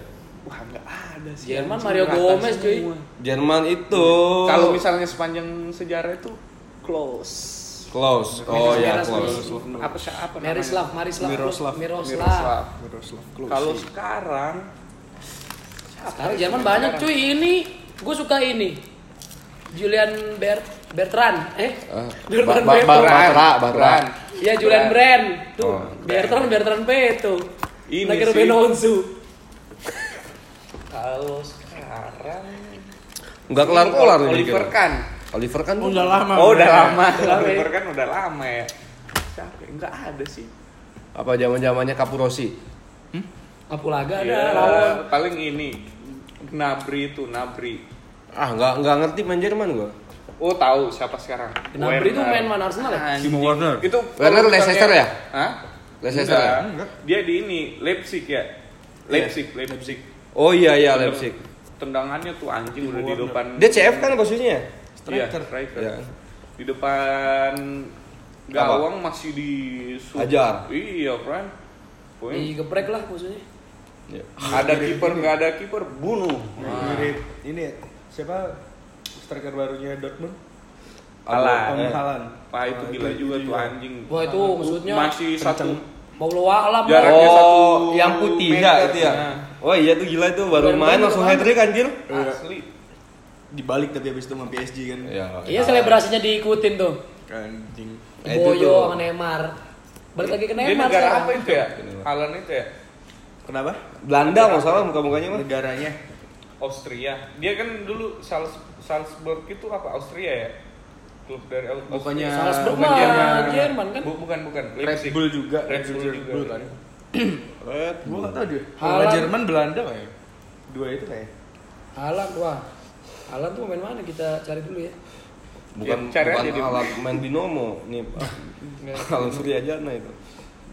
Wah nggak ada sih. Jerman Mario Gomez, cuy. Jerman itu Kalau misalnya sepanjang sejarah itu close. Close. Oh ya, close. Apa siapa namanya? Miroslav, Miroslav, Miroslav. Miroslav. Miroslav. Kalau sekarang Sekarang Jerman banyak cuy ini. Gue suka ini. Julian Ber Bertrand, eh? Ah, Bertrand Ba- ba- Batra, Batra. Iya Julian Brand. Tuh, Oh. Bertrand Bertrand Peto. Ini Lagi sih. Kalau sekarang Enggak kelar-kelar nih. Oliver. Kahn. Oliver kan Udah lama. Oh udah lama. Udah ya. Oliver Kahn udah lama ya. Siapa? ya? Nggak ada sih. apa zaman-zamannya Kapurosi. Kapulaga ada Iya, lawan. paling ini Gnabry itu Nabri. Ah, enggak enggak ngerti main Jerman gua. Oh tahu siapa sekarang? Gnabry itu main mana Arsenal ya? Anjing. Timo Werner. Itu Werner Leicester ya? Hah? Leicester Enggak. ya? Enggak. Dia di ini Leipzig ya. Leipzig, Leipzig. Oh iya iya Leipzig. Tendangannya tuh anjing udah di Werner. depan. Dia CF kan posisinya? Striker. Iya, striker. Iya. Di depan gawang masih di Hajar. Iya, kan. Poin. Digeprek lah maksudnya. Iya. Ada kiper nggak ada kiper bunuh. Mirip ini siapa striker barunya Dortmund? Alan. Om Halan. Pak itu gila juga tuh anjing. Wah itu maksudnya Masih satu Alam Jarak- lah. Jaraknya Oh, satu yang putih meter. ya itu ya. Nah. Oh iya tuh gila itu baru main langsung hat trick anjir. asli. Dibalik tapi habis itu sama PSG kan. Iya. Iya selebrasinya diikutin tuh. Anjing. Eh, itu Boyo sama Neymar. Balik lagi ke Dia Neymar negara sekarang. apa itu ya? Alan itu ya? Kenapa? Belanda nggak salah muka-mukanya mah. Negaranya. Austria. Dia kan dulu Salz- Salzburg itu apa? Austria ya? Klub dari Au- Bukannya- Austria. Salzburg bukan mah Jerman. Jerman kan. Bu- bukan bukan. Red. Bull juga. Red Bull juga. kan. Red Gua nggak tahu dia. Kalau Jerman Belanda kayak. Dua itu kayak. Alan wah. Alan tuh main mana kita cari dulu ya. Bukan Ya, cari bukan aja di- alat main binomo nih. Kalau Surya Jana itu.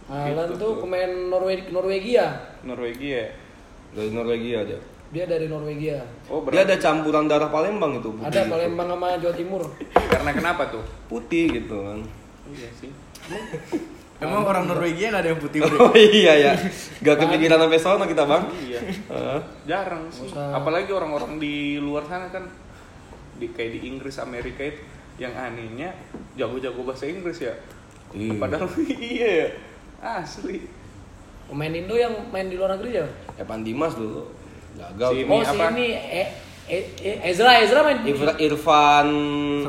Alan Gitu tuh tuh. pemain Norwegia, Norwegia. Norwegia. Dari Norwegia aja. Dia dari Norwegia. Oh, Dia berarti ada campuran darah Palembang itu. putih Ada gitu. Palembang sama Jawa Timur. karena kenapa tuh? Putih gitu kan. Iya sih. Emang orang Norwegia nggak ada yang putih Oh iya ya. Gak kepikiran sampai sono kita, Bang. Iya. Heeh. Jarang sih. Usah. Apalagi orang-orang di luar sana kan di kayak di Inggris, Amerika itu yang anehnya jago-jago bahasa Inggris ya. Iya. Padahal iya ya. Asli. Pemain Indo yang main di luar negeri ya? Evan Dimas dulu. Gagal. Si- Oh Ini si apa? ini eh, eh, eh, Ezra Ezra main di Irfan, Irfan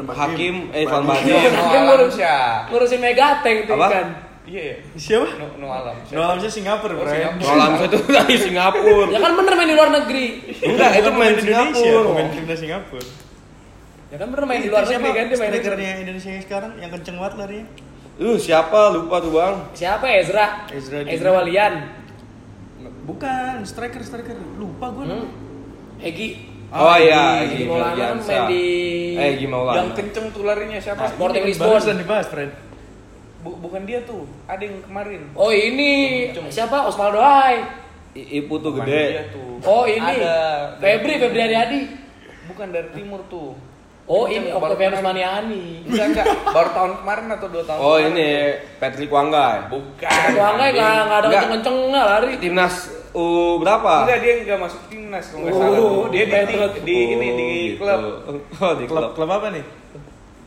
Hakim, eh Irfan Bahdim. Iya. Syah. ngurusin Megateng tuh Apa? kan. Iya ya. Siapa? No, no Alam. No Alamsyah Singapura, Oh, bro. Singapura. Malam itu dari Singapura. Ya kan bener main di luar negeri. Enggak, itu main Singapura. Main timnas Singapura. Ya kan bener main di luar negeri kan dia main. strikernya Indonesia yang sekarang yang kenceng banget larinya. Lu siapa? Lupa tuh, Bang. Siapa Ezra? Ezra Ezra. Walian. Bukan, striker striker. Lupa gue. Hmm. Egi. Oh iya, Egi Egi Maulana main di Eh, Egi Maulana. Yang kenceng tuh larinya siapa? Sporting Ini Lisbon. Barusan dibahas, friend. Bu- bukan dia tuh. Ada yang kemarin. Oh ini siapa? Osvaldo Hai. I- Ipu tuh Bukan dia gede. tuh. Oh ini. Ada. Febri Febri Ariadi. Bukan dari timur tuh. Oh ini kemarin. Maniani. Enggak enggak. Baru tahun kemarin atau dua tahun Oh, kemarin. ini Patrick Wanggai. Bukan. Wah enggak enggak enggak ada Enggak. kenceng-kencengnya lari. Timnas U berapa? Enggak dia enggak masuk timnas kalau enggak Oh, salah. tuh. Dia di, Petrus. di, ini di Oh, gitu. klub Oh, di Klub klub. klub apa nih?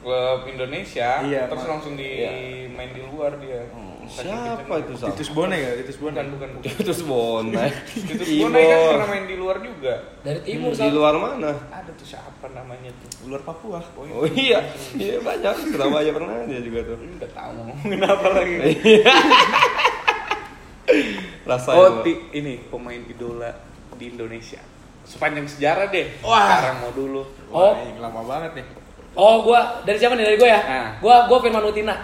Klub Indonesia. Iya, terus Mak. langsung di Iya. main di luar dia. Saking Siapa itu sama? Titus Bone ya, Titus Bone. Bukan bukan bukan. Itu Bonai. Itu Bonai kan pernah main di luar juga. Dari timur Di sama. luar mana? Ada tuh siapa namanya tuh? Luar Papua. Oh iya, iya banyak. Surabaya pernah dia juga tuh. Enggak tahu ngomongin apa lagi. Rasa Oh, ti- ini pemain idola di Indonesia. Sepanjang sejarah deh. Wah. Sekarang mau dulu. Oh. Wah, lama banget nih. Oh gua dari siapa nih dari gua ya? Nah. Gua gua Firman Utina.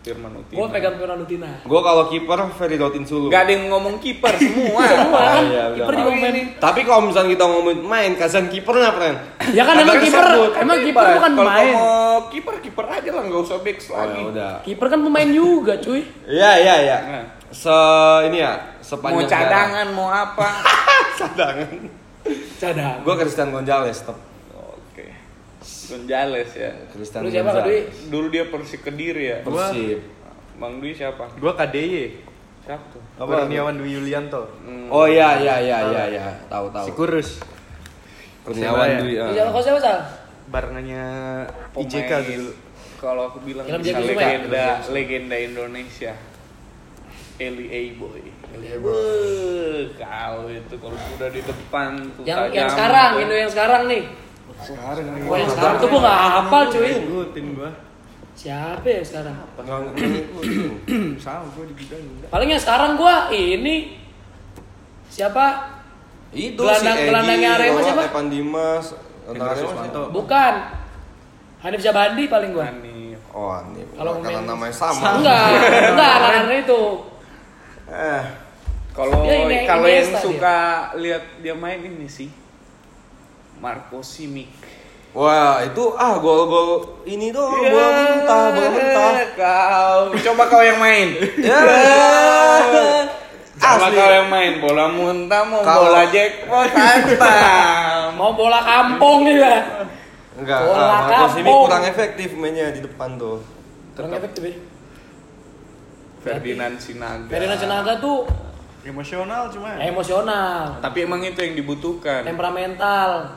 Firman Utina. Gua pegang Firman Utina. Gue kalau kiper Feridotin Sulu. Gak ada yang ngomong kiper semua. Semua kan. iya, Kiper juga main. Tapi kalau misalnya kita ngomongin main, kasihan kipernya, friend. Ya kan emang kiper, emang kiper bukan Kalau main. mau kiper kiper aja lah nggak usah backs Oh, lagi. ya udah. Kiper kan pemain juga, cuy. Iya, iya, iya. Nah. Se ini ya, Mau sepanjang cadangan mau apa? cadangan. Cadang. Gue Christian Gonzalez, tetap. Gonzales ya. Christian Lu siapa, Kak Dwi? Dulu dia Persik Kediri ya. Persib. Bang Dwi siapa? Gua KDY. Siapa tuh? Apa? Kurniawan Dwi Yulianto. Hmm. Oh iya, iya, iya, iya, iya. Tahu, tahu. Si Kurus. Kurniawan. Dwi. Ini ah. siapa kau siapa sal? Barengannya IJK dulu. Kalau aku bilang bisa legenda legenda Indonesia. Eli A boy. Beuh, kau itu kalau udah di depan tuh Yang yang sekarang. Indo yang sekarang nih. Sekarang nih. Oh, yang sekarang tuh gua nggak hafal, cuy. Ngikutin gua. Siapa ya sekarang? Ngikutin. Sama gua di bidang enggak. Paling yang sekarang gua ini siapa? Itu Gelandang- si Egy, gelandangnya Arema siapa? Evan Dimas? Bukan. Hanif Jabandi paling gua. Hanif. Oh, ini Kalau karena main- namanya sama. Enggak, enggak karena itu. Eh, Kalau kalau yang suka lihat dia main ini sih Marco Simic. Wah, itu ah gol-gol ini tuh Iya. bola mentah, bola mentah. Kau coba kau yang main. Ya. Coba Asli. kau yang main bola muntah mau Kalau- bola jackpot hantam. Mau bola kampung juga. Enggak, Bola ah, Marcos ini kampung. kurang efektif mainnya di depan tuh. Kurang efektif ya. Ferdinand Sinaga. Ferdinand Cenaga tuh Emosional cuma. emosional, Tapi emang itu yang dibutuhkan. temperamental,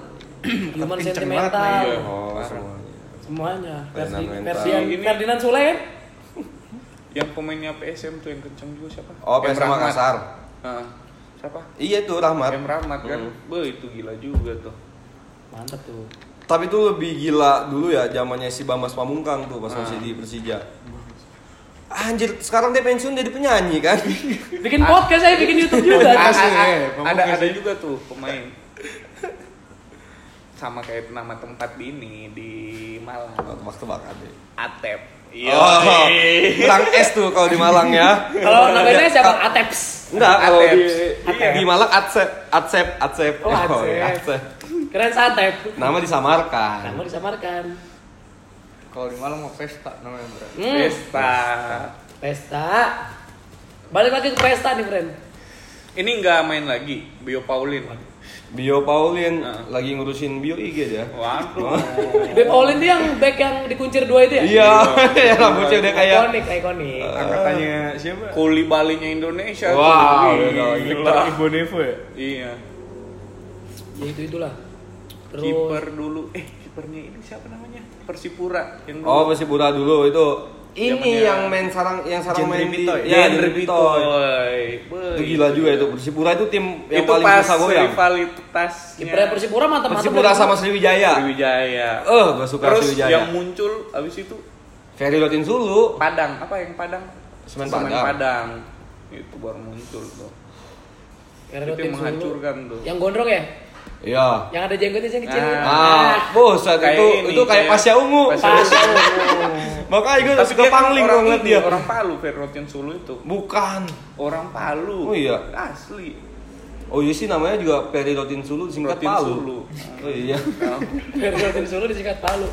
human sentimental, Iya. Oh, semuanya. semuanya. Ferdinand Ferdinand Sule kan? Yang pemainnya PSM tuh yang kenceng juga siapa? Oh, PSM Rahmat. Makassar. Heeh. siapa? Iya tuh Rahmat. Em Rahmat kan. Hmm. Be itu gila juga tuh. Mantap tuh. Tapi itu lebih gila dulu ya zamannya si Bambas Pamungkang tuh pas Ah. masih di Persija. Anjir, sekarang dia pensiun jadi penyanyi kan? Bikin podcast saya bikin YouTube juga. Ada ada juga tuh pemain. Sama kayak nama tempat di ini di Malang. Oh, tebak-tebakan deh. Atep. Oh, kurang S tuh kalau di Malang ya. Kalau namanya siapa? Ateps. Enggak, kalau di, Atep. di Malang Atsep, Atsep, Atsep. Oh, Atsep. iya, Atsep. Keren Satep. Nama disamarkan. Nama disamarkan. Kalau di Malang mau pesta namanya bro. Hmm. Pesta. Pesta. Balik lagi ke pesta nih, friend. Ini nggak main lagi Bio Paulin. Bio Paulin Nah. lagi ngurusin bio IG dia. Waduh. Beb Paulin tuh yang back yang dikuncir dua itu ya? Iya, ya rambutnya udah kayak Ikonik, ikonik. Angkatannya siapa? Kuli balinya Indonesia Wow, tuh. udah Gila. Ibu Nevo ya? Iya. Ya itu itulah. Terus Kiper dulu. Eh, kipernya ini siapa namanya? Persipura yang dulu. Oh, masih Pura dulu itu. Ini yang main sarang yang sarang Jendri main di Bitoy. ya Jendri Bitoy. Itu gila juga itu. Persipura itu tim yang itu paling pas bisa goyang. rivalitas kipernya Persipura mantap-mantap. Persipura sama. Sriwijaya. Sriwijaya. Eh, gua suka Terus Sriwijaya. yang muncul abis itu Ferry Lotin Sulu. Padang, apa yang Padang? Semen Semen Padang. Padang. Itu baru muncul tuh. Yang dulu. menghancurkan tuh. Yang gondrong ya? Iya. Yang ada jenggotnya yang kecil. Ah. Ah, buset Kayak itu ini, itu kayak Pasya Ungu. Pasya Ungu. Makanya gue Tapi suka pangling orang kalau ngeliat ini, dia. Orang Palu, Ferrotin Sulu itu. Bukan. Orang Palu. Oh iya. Asli. Oh iya sih namanya juga Ferry Lotin Sulu singkat Rotin Palu. Sulu. Oh iya. Rutin Solo disingkat Palu.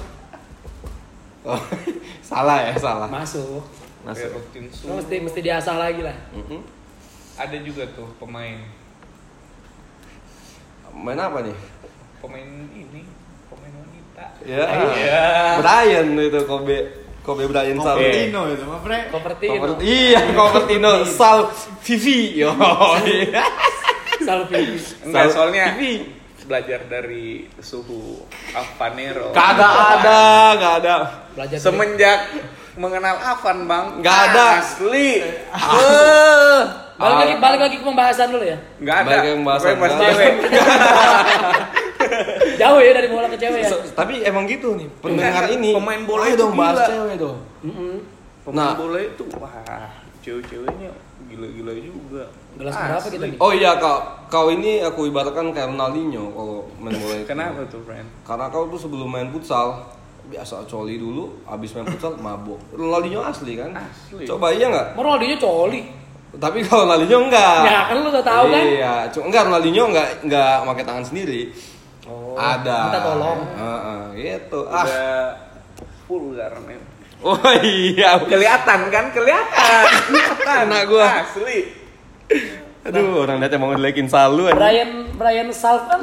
Oh, salah ya, salah. Masuk. Masuk. Ferrotin Lo Sulu. mesti mesti diasah lagi lah. Mhm. Ada juga tuh pemain. Main apa nih? Pemain ini, pemain wanita. Ya. Iya. Brian itu Kobe Kobe Brian Sal. Kopertino itu. Kopertino. Koper- Iya, Kopertino Sal Vivi. Yo. iya. Salvi. Enggak, Sal- soalnya Vivi. belajar dari suhu Avanero. Kagak ada, nggak ada. Belajar dari- Semenjak mengenal Avan, Bang. Nggak ada. Asli. Eh. Balik lagi balik lagi ke pembahasan dulu ya. Enggak ada. Balik ke pembahasan. Nggak ada. cewek. Jauh ya dari bola ke cewek ya. So- tapi emang gitu nih pendengar ini pemain bola itu dong bahas cewek dong. Pemain Nah. bola itu wah, cewek-ceweknya gila-gila juga. Gelas Asli. berapa kita nih? oh iya kau kau ini aku ibaratkan kayak Ronaldinho kalau main bola itu Kenapa tuh, friend? karena kau tuh sebelum main futsal biasa coli dulu abis main futsal mabuk Ronaldinho asli kan Asli. coba iya nggak Mau Ronaldinho coli. tapi kalau Ronaldinho enggak Ya kan lu udah tahu kan? iya cuma enggak Ronaldinho enggak enggak pakai tangan sendiri Oh, ada Minta tolong. Heeh, gitu ah Udah vulgar nih. oh iya Kelihatan kan? Kelihatan. Kelihatan. Anak gua. Asli. aduh orang lihat emang ngelekin salu anjing. Brian Brian Salv kan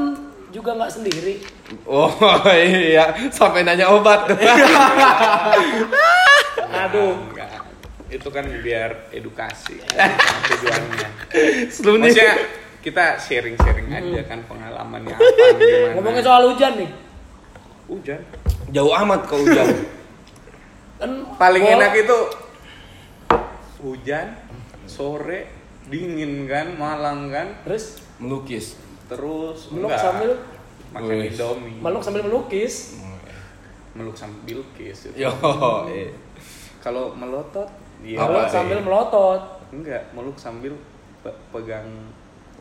juga nggak sendiri. Oh iya, sampai nanya obat. Aduh. Enggak. Itu kan biar edukasi tujuannya. Maksudnya kita sharing-sharing aja kan pengalamannya apa gimana. Ngomongin soal hujan nih. hujan. Jauh amat kau hujan. Kan Paling enak itu hujan, sore, dingin kan, malang kan. Terus Melukis. Terus meluk enggak, sambil makan Wih. indomie. meluk sambil melukis. meluk sambil kiss. Yo, eh. Kalau melotot, iya. Apa meluk sih? sambil melotot. Enggak, meluk sambil pe- pegang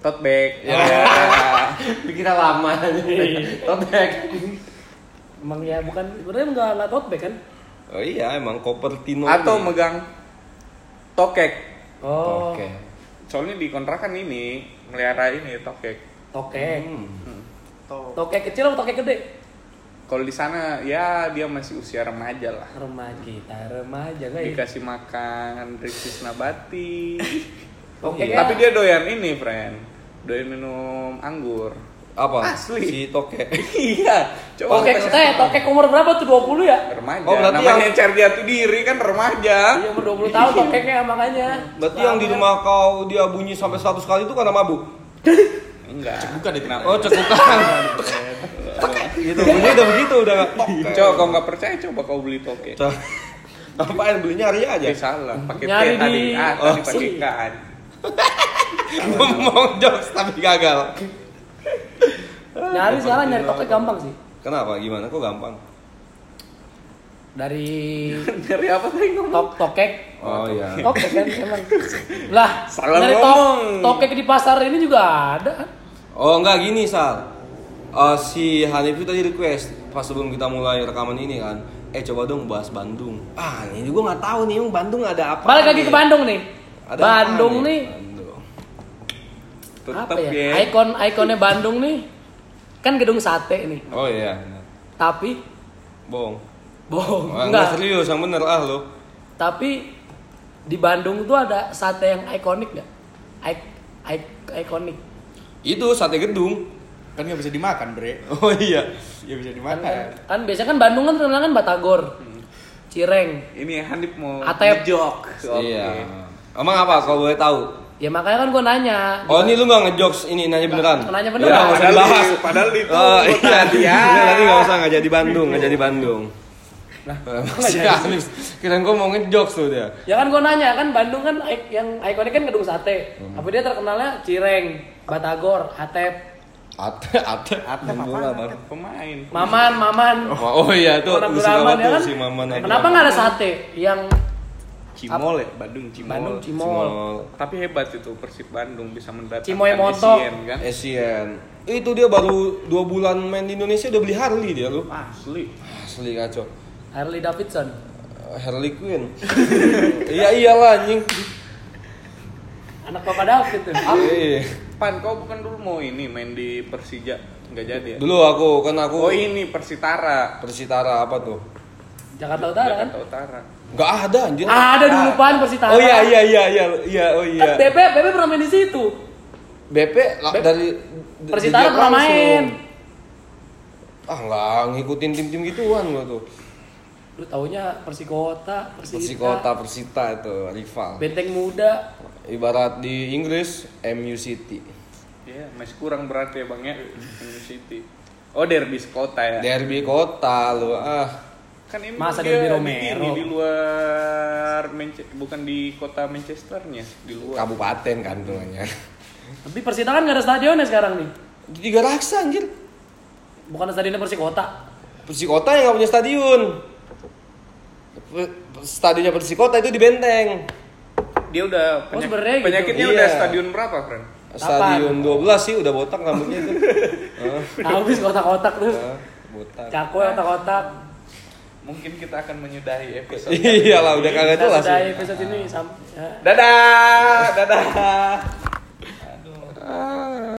tote bag. Ya. Dikira lama Totek. Emang ya bukan sebenarnya nggak nggak tote bag kan? Oh iya, emang Kopertino. Atau ini. megang tokek. Oh, Oke. Soalnya di kontrakan ini melihara ini tokek. tokek. Hmm. Tokek kecil atau tokek gede? Kalau di sana ya dia masih usia remaja lah. Remaja kita, remaja ya? Dikasih makan Ricis Nabati. Tokek Tapi ya? dia doyan ini, friend. Doyan minum anggur. Apa? Asli. Si Toke. iya. Coba Tokek, kita- eh tokek umur berapa tuh? 20 ya? remaja. Oh, berarti Namanya yang- cari jati diri kan remaja. Iya umur 20 tahun tokeknya makanya. Berarti yang di rumah kau dia bunyi sampai 100 kali itu karena mabuk. Enggak. Bukan itu. Kenapa? Oh, cekukan. gitu, bunyi udah begitu udah. Coba kalau nggak percaya coba kau beli toke. Coba. Apaan beli nyari aja. Eh salah, pakai T tadi. di- Ah, Oh, tadi pakai sih. kan. Ngomong jokes tapi gagal. Nyari sekarang nyari tokek gampang sih. Kenapa? Gimana? Kok gampang? Dari Dari apa tadi ngomong? tok tokek Oh iya. Tokek kan emang. Lah, Salah dari ngomong. tokek di pasar ini juga ada kan? Oh enggak gini Sal Eh, Si Hanif itu tadi request Pas sebelum kita mulai rekaman ini kan Eh coba dong bahas Bandung Ah ini gue nggak tahu nih Bandung ada apa Balik lagi nih? ke Bandung nih. Ada Bandung apa nih, Bandung. Tetep apa ya? ya. Ikon ikonnya Bandung nih kan gedung sate nih. Oh iya Tapi Bohong bohong, oh, enggak. serius yang bener ah lo Tapi di Bandung tuh ada sate yang ikonik nggak? Ik, ik, ikonik. Itu sate gedung Kan nggak bisa dimakan, Bre. Oh iya. Ya bisa Kan, dimakan. kan, kan biasanya kan Bandung kan terkenal kan Batagor. Cireng. Ini Hanif mau Atep. jok. Iya. Emang apa kalau boleh tahu? Ya makanya kan gue nanya. Oh ini lu nggak ngejokes ini nanya beneran? Nanya Ya, beneran. nggak usah Padahal dibahas. di- padahal itu Oh, iya, iya, tadi nggak usah nggak jadi Bandung, nggak jadi Bandung. Nah, masih Hanif. Kirain gue mau ngejokes tuh dia. Ya kan gue nanya kan Bandung kan yang ikonik kan gedung sate. Hmm. Apa dia terkenalnya Cireng, Batagor, Atep, Ate, ate, Atep bola, Bang. Atep pemain. Maman, Maman. Oh, oh iya tuh, Maman ya tuh kan? si Maman Kenapa nggak ada sate yang Cimol ya, Bandung Cimol. Bandung Cimol? Cimol. Tapi hebat itu Persib Bandung bisa mendatangkan Cimoy Moto. Essien, kan. Asian. Itu dia baru dua bulan main di Indonesia udah beli Harley dia lu. Asli. Asli kacau. Harley Davidson. Harley Quinn. iya iyalah anjing. Anak Papa David tuh. Iya. Pan, kau bukan dulu mau ini main di Persija? Nggak jadi ya? Dulu aku kan aku Oh ini Persitara. Persitara apa tuh? Jakarta Utara kan? Jakarta Utara. Enggak ada anjir. Ah, ada dulu pan Persitara. Oh iya iya iya iya iya oh Kan iya. BP, BP pernah main di situ. BP Bep- dari Persitara di- pernah langsung. main. Ah nggak ngikutin tim-tim gituan gua tuh. Lu taunya Persikota, Persita, Persikota, Persita itu rival. Benteng Muda. Ibarat di Inggris MU City. Iya, masih kurang berarti ya bang ya. MU City. Oh derby kota ya. Derby kota lu ah. Kan ini Masa dia di Romero? ini, di luar Manchester, bukan di kota Manchesternya, di luar. Kabupaten kan namanya. Tapi Persita kan nggak ada stadionnya sekarang nih. Tiga raksa anjir. Bukan stadionnya Persikota. Persikota yang nggak punya stadion. Stadionnya Persikota itu di Benteng. Dia udah Oh, penyak- gitu. penyakitnya Iya. udah stadion berapa, friend? Stadion 12 sih udah botak rambutnya itu. Habis kotak-kotak tuh. botak. Cakwe kotak-kotak. Mungkin kita akan menyudahi episode. Iyalah udah kagak jelas. sudah ya. episode ini sampai Dadah, dadah. Aduh.